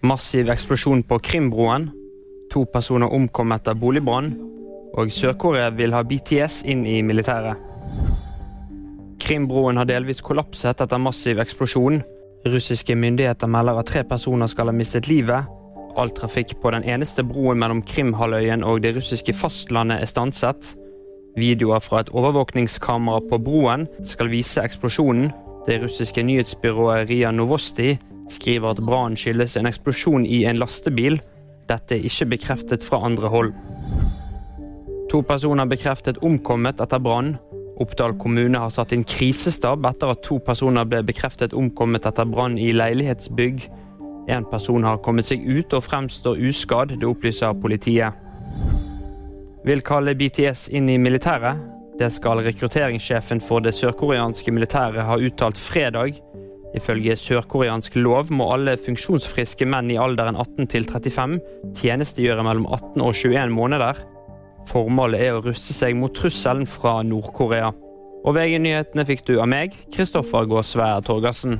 Massiv eksplosjon på Krimbroen. To personer omkom etter boligbrann. Og Sør-Korea vil ha BTS inn i militæret. Krimbroen har delvis kollapset etter massiv eksplosjon. Russiske myndigheter melder at tre personer skal ha mistet livet. All trafikk på den eneste broen mellom Krimhalvøyen og det russiske fastlandet er stanset. Videoer fra et overvåkningskamera på broen skal vise eksplosjonen. Det russiske nyhetsbyrået Ria Novosti skriver at brannen skyldes en eksplosjon i en lastebil. Dette er ikke bekreftet fra andre hold. To personer bekreftet omkommet etter brann. Oppdal kommune har satt inn krisestab etter at to personer ble bekreftet omkommet etter brann i leilighetsbygg. En person har kommet seg ut og fremstår uskadd, det opplyser politiet. Vil kalle BTS inn i militæret. Det skal rekrutteringssjefen for det sørkoreanske militæret ha uttalt fredag. Ifølge sørkoreansk lov må alle funksjonsfriske menn i alderen 18 til 35 tjenestegjøre mellom 18 og 21 måneder. Formålet er å ruste seg mot trusselen fra Nord-Korea. Og VG-nyhetene fikk du av meg, Kristoffer Gåsvær Torgersen.